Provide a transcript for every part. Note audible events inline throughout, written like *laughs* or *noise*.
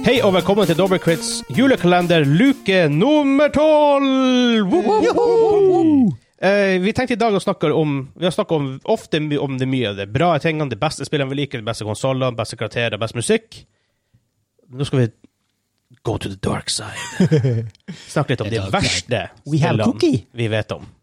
Hei og velkommen til Dobbelkrits julekalender luke nummer tolv! Eh, vi tenkte i dag å snakke om Vi har snakka ofte om det mye av det bra tingene, de beste spillene vi liker, de beste konsollene, beste karakterer, best musikk. Nå skal vi go to the dark side. *laughs* Snakke litt om de verste spillene vi vet om.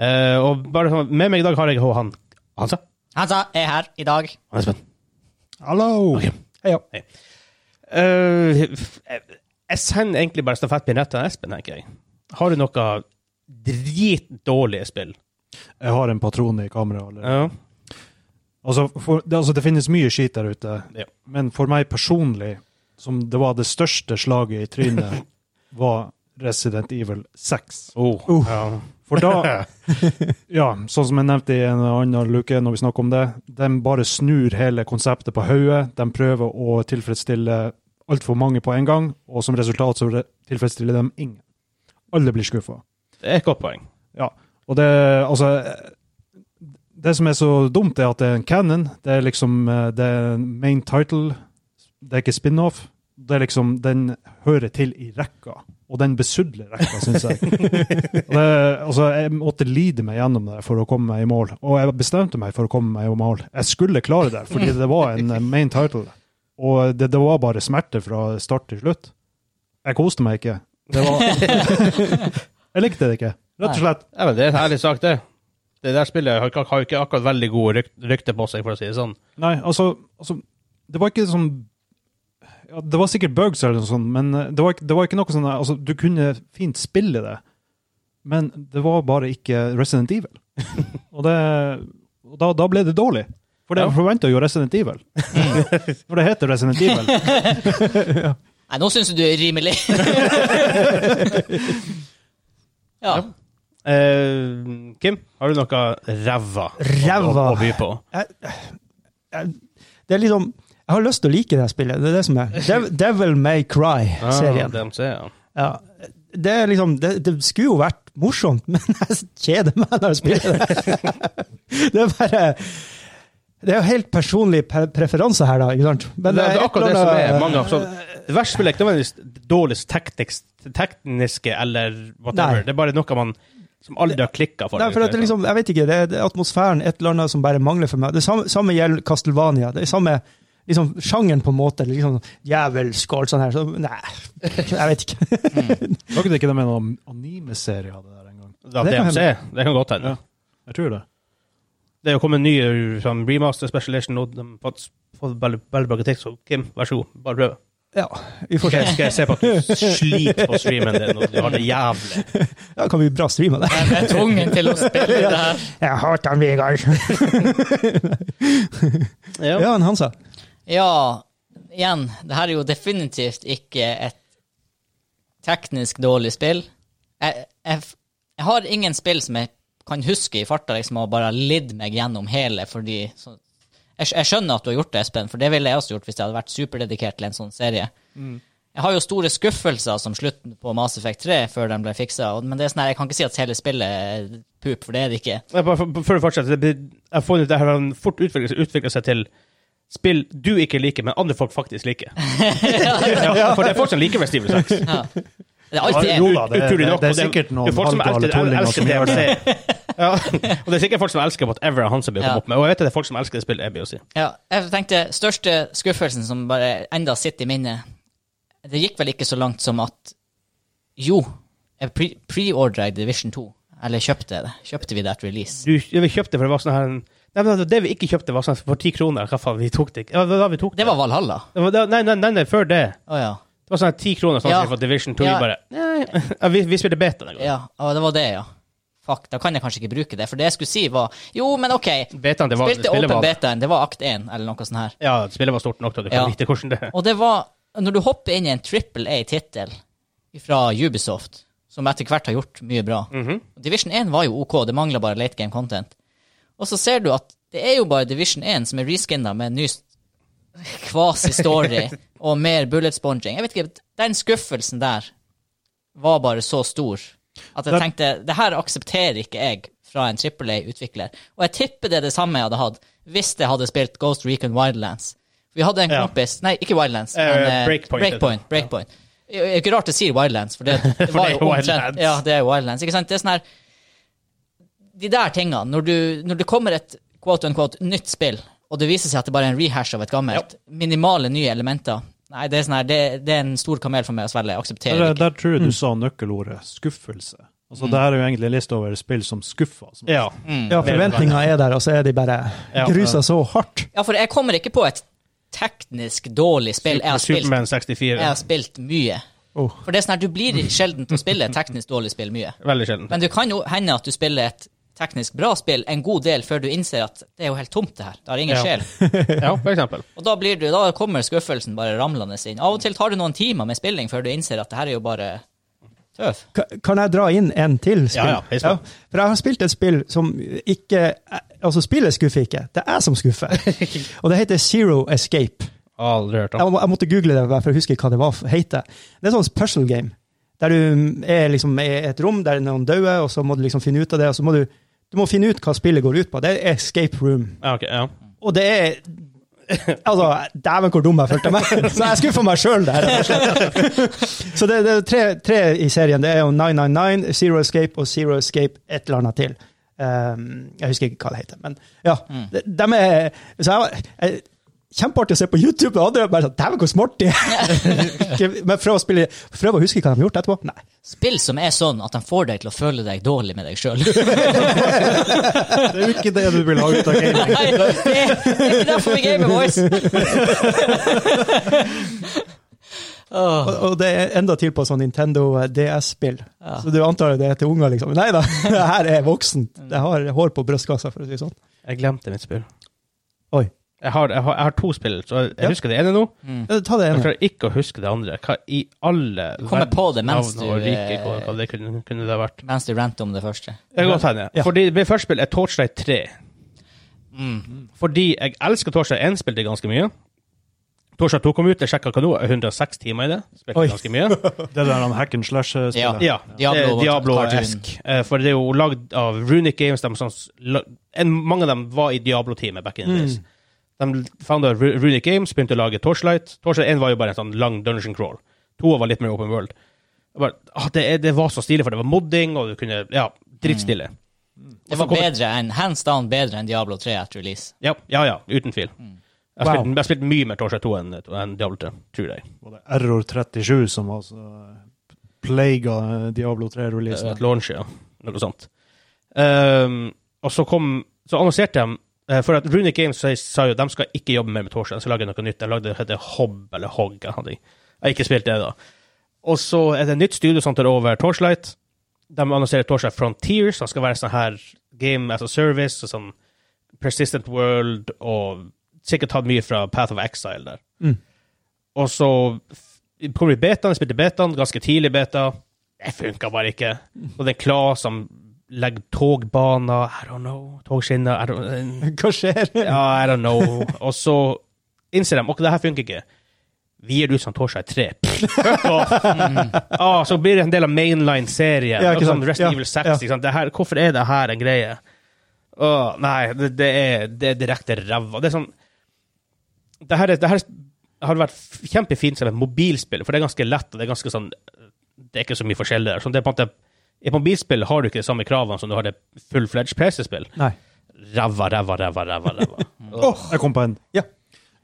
Eh, og bare sånn, Med meg i dag har jeg han Hansa. Hansa er her i dag. Han Espen. Hallo! Okay. Hei, ja. Heia. Eh, jeg sender egentlig bare stafettpinnen rett til Espen, tenker jeg. Har du noe dritdårlige spill? Jeg har en patron i kameraet eller? Ja. Altså, for, det, altså, det finnes mye skit der ute, Ja. men for meg personlig, som det var det største slaget i trynet, *laughs* var Resident Evil 6. Oh, Uh. ja. For da, *laughs* ja, sånn som jeg nevnte i en annen luke når vi snakker om det, de bare snur hele konseptet på hodet. De prøver å tilfredsstille altfor mange på en gang, og som resultat så tilfredsstiller de ingen. Alle blir skuffa. Det er et godt poeng. Ja, og det, altså Det som er så dumt, er at det er en canon. Det er liksom eh, det er main title. Det er ikke spin-off. Det er liksom, Den hører til i rekka, og den besudler rekka, syns jeg. *laughs* Det, altså, Jeg måtte lide meg gjennom det for å komme meg i mål, og jeg bestemte meg for å komme meg i mål. Jeg skulle klare det, fordi det var en eh, main title, og det, det var bare smerte fra start til slutt. Jeg koste meg ikke. Det var *laughs* Jeg likte det ikke, rett og slett. Ja, men det er en ærlig sak, det. Det der spillet har ikke, akkurat veldig gode ryk, rykte på seg, for å si det sånn. Nei, altså, altså Det var ikke sånn ja, Det var sikkert bugs eller noe sånt, men eh, det var, det var ikke noe sånn altså, Du kunne fint spille det, men det var bare ikke Resident Evil. *laughs* og det, og da, da ble det dårlig. For det Ja. forventa jo Resident Evil. *laughs* for det heter Resident Evil. *laughs* Nei, nå syns jeg du er rimelig. ja. Eh, Kim, har du noe ræva å- å, by på? Det er liksom Jeg har lyst til å like det spillet. Det er det som er. Dev, Devil May Cry-serien. Ah, DMC, ja. Ja. Det liksom det, det skulle jo vært morsomt, *laughs* men jeg kjeder meg når jeg spiller det. *laughs* Det er bare Det er jo helt personlig pre preferanse her, da. ikke sant? Men det, er akkurat det som er mange av Det verste spillet er ikke nødvendigvis dårligst teknisk, tekniske eller whatever. Nei. Det er bare noe man som aldri har klikka for. Nei, for det liksom, jeg vet ikke, det er, atmosfæren, et eller annet som bare mangler for meg. Det samme, samme gjelder Castlevania. Det samme liksom, sjangeren, på en måte. Liksom, Djevelsk og alt sånt her. Så, nei, jeg vet ikke. *laughs* Lagde ikke de noen anime-serie av det der en gang? Ja, det kan DMC, det kan godt hende. Ja. Jeg tror det. Det er jo kommet en ny sånn, remaster special edition nå. De har fått, veldig, bra kritikk, så Kim, vær så god, bare prøv. Ja, vi får se. Skal, skal jeg se på at du sliter på streamen din, og du har det jævlig. *laughs* Ja, kan vi bra streame det? Jeg er tvungen til å spille det her. *laughs* Jeg hater han, Vegard. Ja. Ja, han Hansa. Ja, igjen, det her er jo definitivt ikke et teknisk dårlig spill. Jeg, jeg, jeg har ingen spill som jeg kan huske i farta liksom, og bare lidd meg gjennom hele, fordi så, jeg, jeg skjønner at du har gjort det, Espen, for det ville jeg også gjort hvis jeg hadde vært superdedikert til en sånn serie. Jeg har jo store skuffelser som slutten på Mass Effect 3 før den ble fiksa, men det er sånn her, jeg kan ikke si at hele spillet er pup, for det er det ikke. Jeg bare Før du fortsetter, jeg har funnet ut det her har fort utviklet seg til spill du ikke liker, men andre folk faktisk liker. *laughs* ja, for det er folk som liker Resident Evil 6. Ja. Det er alltid jo da, det, Utrolig nok, det er sikkert er noen folk som halvgale tullinger som gjør det. Ja, *laughs* og det er sikkert folk som elsker whatever han som blir Ja. opp med. Og jeg vet at det er folk som elsker det spillet jeg blir å si. Ja, jeg tenkte største skuffelsen som bare enda sitter i minnet Det gikk vel ikke så langt som at Jo, jeg pre- preordra pre Division 2. Eller kjøpte det. Kjøpte vi det etter release. Du, vi kjøpte for det var sånn her Nei, men det vi ikke kjøpte, var sånn for ti kroner. Hva faen, vi tok det ikke. Ja, det var da vi tok det. Det var Valhalla. Det var da- Nei, nei, nei, nei, før det. Å ja. Det var sånn ti kroner sånn Ja. for Division 2. Ja. Vi bare Nei, ja, vi, vi spilte beta den gangen. ja. Å, det var det, ja. Fuck, da kan jeg kanskje ikke bruke det. For det jeg skulle si, var Jo, men OK. Betaen, det var, Spilte open var, betaen. Det var akt 1, eller noe sånt her. Ja, spillet var stort nok til at du kan vite hvordan det er. Og det var Når du hopper inn i en trippel A-tittel fra Ubisoft, som etter hvert har gjort mye bra Mhm. Division 1 var jo OK, det mangla bare late game content. Og så ser du at det er jo bare Division 1 som er reskinna med en ny quasi-story *laughs* og mer bullet sponging. Jeg vet ikke, Den skuffelsen der var bare så stor. At jeg tenkte det her aksepterer ikke jeg fra en Triple A-utvikler. Og jeg tipper det er det samme jeg hadde hatt hvis jeg hadde spilt Ghost Recon Wildlands. Vi hadde en Ja. kompis Nei, ikke Wildlands. Uh, men, uh, Breakpoint, Breakpoint. Breakpoint. Det er ikke rart jeg sier Wildlands, for det, *laughs* det For var det er jo Wildlands. Ja, det er Wildlands. Ikke sant? Det er sånn her De der tingene, når, du, når det kommer et quote unquote nytt spill, og det viser seg at det bare er en rehash av et gammelt, minimale nye elementer Nei, det er, sånn her, det, det er en stor kamel for meg å svelge. Jeg aksepterer det ikke. der tror jeg du sa nøkkelordet skuffelse. Altså, Det her er jo egentlig en liste over spill som skuffer. Som Ja. Ja, forventninga er der, og så er de bare Ja. grusa så hardt. Ja, for jeg kommer ikke på et teknisk dårlig spill. Jeg har spilt, Superman 64. jeg har spilt mye. Oh. For det er sånn her, Du blir sjelden til å spille et teknisk dårlig spill mye. Veldig sjelden. Men det kan jo hende at du spiller et teknisk bra spill en god del før du innser at det er jo helt tomt, det her. Det har ingen Ja. sjel. *laughs* Ja, for eksempel. Og da, blir du, da kommer skuffelsen bare ramlende inn. Av og til tar det noen timer med spilling før du innser at det her er jo bare tøv. Kan jeg dra inn en til spill? Ja, ja, ja. For jeg har spilt et spill som ikke Altså, spillet skuffer ikke. Det er jeg som skuffer. *laughs* Og det heter Zero Escape. Aldri hørt Jeg, om. må, jeg måtte google det for å huske hva det var, heter. Det er sånn puzzle game. Der du er liksom i et rom der noen dauer, og så må du liksom finne ut av det. og så må du, du må finne ut hva spillet går ut på. Det er escape room. Ja, okay, ja. Og det er *laughs* Altså, dæven hvor dum jeg følte meg. *laughs* Så jeg skuffa meg sjøl der. Så det, det er tre, tre i serien. Det er jo 999, Zero Escape og Zero Escape et eller annet til. Um, jeg husker ikke hva det heter, men ja. De, de er så jeg, jeg, Kjempeartig å se på YouTube. Og andre bare sånn Dæven, hvor smart de er! *laughs* Men prøv å, spille, prøv å huske hva de har gjort etterpå. Nei. Spill som er sånn at de får deg til å føle deg dårlig med deg sjøl. *laughs* Det er jo ikke det du vil ha ut av gaming. Nei, det det er ikke derfor vi gamer, boys! *laughs* Oh. Og, og det er enda til på sånn Nintendo DS-spill. Ja. Så du antar det er til unger, liksom. Nei da, det her er voksent. Det har hår på brystkassa, for å si det sånn. Jeg glemte mitt spill. Oi. Jeg har, jeg har, jeg har to spill, så jeg Ja. husker det ene nå. Ja, Ta det Jeg ene. klarer ikke å huske det andre. Hva i alle kommer på det mens du, rike, eh, hva, hva det kunne, kunne det vært. Mens du ranter om det første. Det kan godt hende. Ja. Fordi mitt første spill er Torchlight 3. Mm. Fordi jeg elsker Torchlight 1, spilte ganske mye. Torchlight 2 kom ut, jeg sjekka hva nå, 106 timer i det. Spilte Oi. ganske mye. *laughs* Det der han hack and slash-spillet. Ja, Diablo- det er Diablo-esk. Diablo For det er jo lagd av Runic Games. De, sånn, en, mange av dem var i Diablo-teamet back in the days. De founder Runic Games, begynte å lage Torchlight. Torchlight 1 var jo bare en sånn lang dungeon crawl. To var litt mer open world. Bare, ah, det, det var så stilig, for det var modding, og du kunne Ja, dritstille. Det var bedre enn, hands down bedre enn Diablo 3 etter release. Ja, ja, ja, uten tvil. Jeg har Wow. spilt, spilt mye mer Torchlight 2 enn, enn Diablo 3, tror jeg. Var det Error 37 som var så plaga Diablo 3-releasen? Et launch, ja. Noe sånt. Um, og så kom Så annonserte de For at Runic Games sa, sa jo de skal ikke jobbe mer med Torchlight, de skal lage noe nytt. De lagde det heter Hobb eller Hogg. Jeg har ikke spilt det, da. Og så er det et nytt studio som tar over Torchlight. De annonserer Torchlight Frontiers, som skal være sånn her game as a service, og sånn Persistent World, og sikkert tatt mye fra Path of Exile der. Mm. Og så kommer vi betaen, jeg spilte betaen, ganske tidlig beta. Det funka bare ikke. Og det er Kla som legger togbaner I don't know. Togskinner I don't, *laughs* Hva skjer? ja, I don't know. Og så innser de ok, det her funker ikke. Vi gir ut som Torchlight 3. mm. Ah, så blir det en del av mainline-serien. Ja, sånn. Resident Ja, Evil 6. ja. Her, hvorfor er det her en greie? Åh, nei, det, det, er, det er direkte ræva. Det er sånn Det her, er, det her har vært kjempefint som et mobilspill, for det er ganske lett, og det er ganske sånn Det er ikke så mye forskjell der. Sånn, det er på en måte I et mobilspill har du ikke de samme kravene som du har det full-fledged PC-spill. Nei. Ræva, ræva, ræva, ræva. ræva. *laughs* Åh, Jeg kom på en. Ja.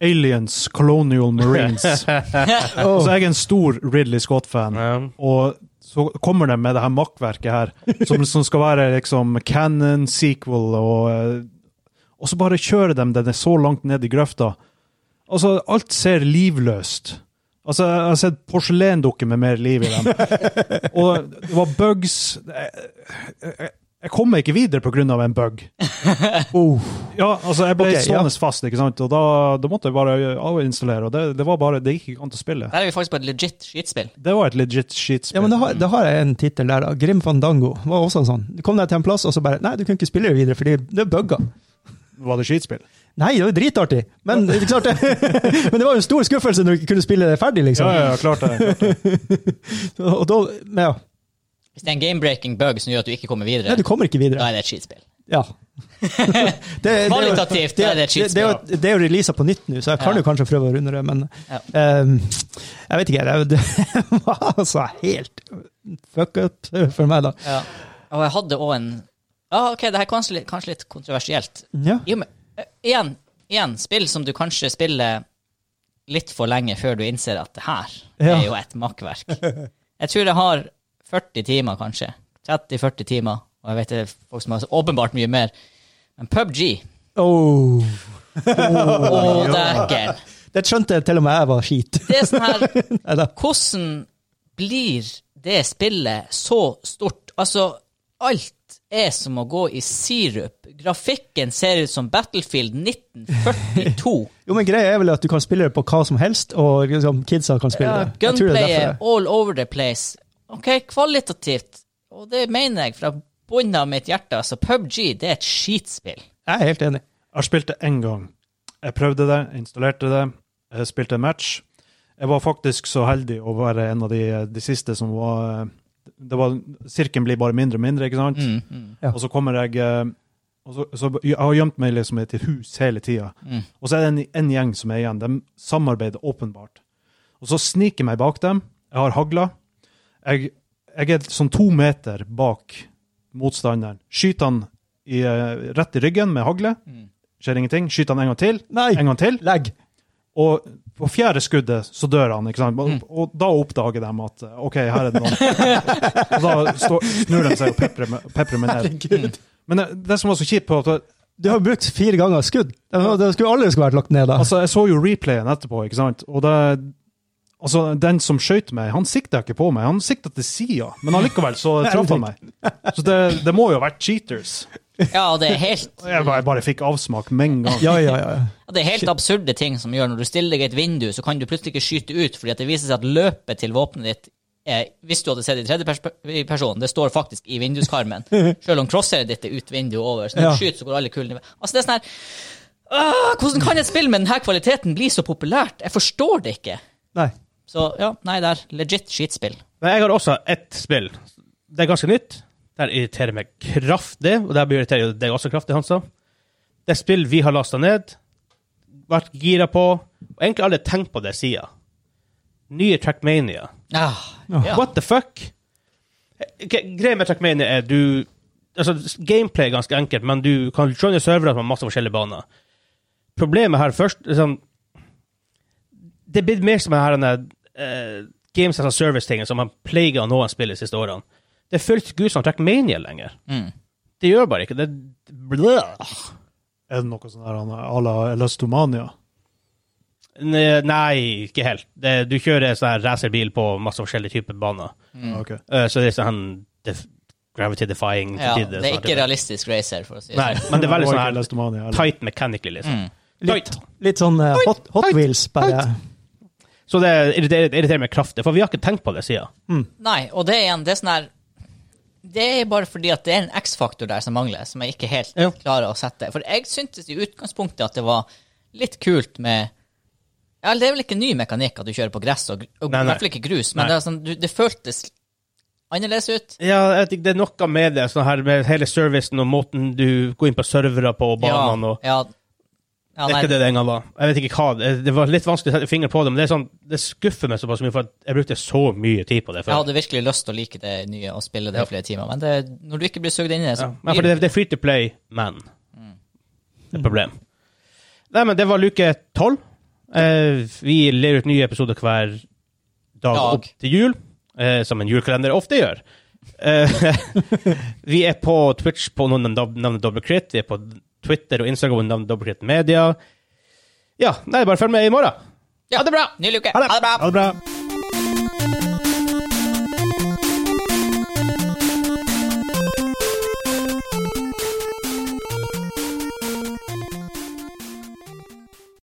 Aliens Colonial Marines. *laughs* Altså, jeg er en stor Ridley Scott-fan. Ja. Og så kommer de med det her makkverket her, som, som skal være liksom canon, sequel, og, eh, og så bare kjører de den så langt ned i grøfta. Altså, alt ser livløst. Altså, jeg har sett porselendukker med mer liv i dem. *laughs* og det var bugs Jeg, jeg, jeg kom meg ikke videre av en bug. oh. Ja, altså, jeg ble Ok, ja. fast, ikke sant? og da, da måtte jeg bare avinstallere. og det, det var bare, det gikk ikke an å spille. Der er vi faktisk på et legit skitspill. Det var et legit skitspill. Ja, men da har, har jeg en tittel der. da. Grim Fandango var også sånn. Du kom deg til en plass, og så bare Nei, du kunne ikke spille det videre, fordi det er bugga. Var det skitspill? Nei, det var dritartig, men, det er klart det. men det var jo en stor skuffelse når du ikke kunne spille det ferdig, liksom. Ja, ja, klart det. Klart det. *laughs* Og da, men ja. Hvis det er en game-breaking bug som gjør at du ikke kommer videre, Nei, du kommer ikke da videre. er det et skitspill. Ja. *laughs* Det, det, er Kvalitativt det, er det et det, det, er jo- det er jo releasa på nytt nå, så jeg kan Ja. jo kanskje prøve å runde det, men Ja. um, jeg vet ikke. Det, *laughs* det var altså helt fuck up for meg, da. Ja. Og jeg hadde òg en Ja, OK, det her er kanskje litt, kanskje litt kontroversielt. Ja. I og eh, igjen, igjen, spill som du kanskje spiller litt for lenge før du innser at det her Ja. er jo et makkverk. Jeg tror jeg har 40 timer, kanskje. 30-40 timer. Og jeg vet det er folk som har så åpenbart mye mer. Men PubG Oh. oh. *laughs* dæken! Det skjønte til og med jeg var skit. Det er sånn her *laughs* Hvordan blir det spillet så stort? Altså, alt er som å gå i sirup. Grafikken ser ut som Battlefield 1942. *laughs* Jo, men greia er vel at du kan spille det på hva som helst, og liksom, kidsa kan spille Ja, det. Jeg tror det Gunplay er all over the place. OK, kvalitativt. Og det mener jeg fra bunnen av mitt hjerte. Altså, PubG, det er et skitspill. Jeg er helt enig. Jeg har spilt det én gang. Jeg prøvde det, installerte det, jeg spilte en match. Jeg var faktisk så heldig å være en av de, de siste som var var, Sirken blir bare mindre og mindre, ikke sant? Mm, mm, Ja. Og så kommer jeg eh, og så, så Jeg har gjemt meg liksom i et hus hele tida. mm. Og så er det en, en gjeng som er igjen. De samarbeider åpenbart. Og så sniker jeg meg bak dem. Jeg har hagla. Jeg, jeg er sånn to meter bak motstanderen. Skyter han i, eh, rett i ryggen med hagle. Mm. Skjer ingenting. Skyter han en gang til. Nei! En gang til. Legg! Og på fjerde skuddet så dør han. ikke sant? Og, Mm. og da oppdager de at eh, OK, her er det noen. og da står, snur de seg og peprer meg- ned. Herregud. Men det, det som var så kjipt på at Du har brukt fire ganger skudd. Det, det skulle aldri skulle vært lagt ned da. Altså, jeg så jo replayen etterpå, ikke sant? Og det Altså, den som skøyt meg, han sikta ikke på meg, han sikta til sida. Men allikevel så traff han meg. Så det, det må jo ha vært cheaters. Ja, og det er helt *laughs* Jeg bare, jeg bare fikk avsmak med en gang. Ja, ja, ja. Ja, det er helt absurde ting som gjør når du stiller deg i et vindu, så kan du plutselig ikke skyte ut, fordi at det viser seg at løpet til våpenet ditt er, hvis du hadde sett i tredje person, det står faktisk i vinduskarmen. *laughs* Selv om crosseret ditt er ut vinduet over. Så når Ja. du skyter, så går alle kulene i vei. Altså, det er sånn her Øh, Hvordan kan et spill med denne kvaliteten bli så populært? Jeg forstår det ikke. Nei. Så ja, nei, det er legit skitspill. Men jeg har også ett spill. Det er ganske nytt. Det irriterer meg kraftig, og det irriterer deg også kraftig, Hansa. Det er spill vi har lasta ned, vært gira på, og egentlig aldri tenkt på det sida. Nye Trackmania. Ah, ja. What the fuck? Greia med Trackmania er du Altså, gameplay er ganske enkelt, men du kan joine servere med masse forskjellige baner. Problemet her først sånn Det er blitt mer som denne uh, Games as a Service-tingen som har plaga noen spill de siste årene. Det føles ikke ut som Trackmania lenger. Mm. Det gjør bare ikke det. Blah. Er det noe sånn der à la Elastomania? Ne- Nei, ikke helt. Det, du kjører sånn racerbil på masse forskjellige typer baner. Mm. Okay. Eh, så det er sånn def gravity defying. ja, tider, det er sånn ikke type. realistisk racer, for å si det sånn. men det er veldig *laughs* sånn her tight mechanically, liksom. Mm. Litt, litt sånn uh, hot, hot Tight. wheels, bare. Så det irriterer, irriterer meg kraftig, for vi har ikke tenkt på det sida. Nei, og det er igjen, det er sånn her Det er bare fordi at det er en X-faktor der som mangler, som jeg ikke helt Ja. klarer å sette. For jeg syntes i utgangspunktet at det var litt kult med Ja, det er vel ikke ny mekanikk at du kjører på gress, og, og nei, Nei, i hvert fall ikke grus, men det, sånn, du, det føltes annerledes ut. Ja, jeg vet ikke, det er noe med det, sånn her med hele servicen og måten du går inn på servere på og banene og ja, ja, Det er ikke det det en gang var. Jeg vet ikke hva det Det var litt vanskelig å sette fingeren på det, men det sånn, det skuffer meg såpass mye, for jeg brukte så mye tid på det jeg hadde virkelig lyst til å like det nye og spille det Ja. flere timer, men det, når du ikke blir sugd inn i det, så Ja, men det, det er free to play, men Det er et problem. Nei, men det var luke tolv. Eh, vi ler ut nye episoder hver dag, Dag. opp til jul, eh, som en julekalender ofte gjør. Eh, *laughs* vi er på Twitch på navnet Dobbelkritt. Vi er på Twitter og Instagram under navnet Dobbelkritt Media. Ja, nei, bare følg med i morgen. Ja, Ha det bra! Ny luke. Ha det. Ha det bra! Ha det bra.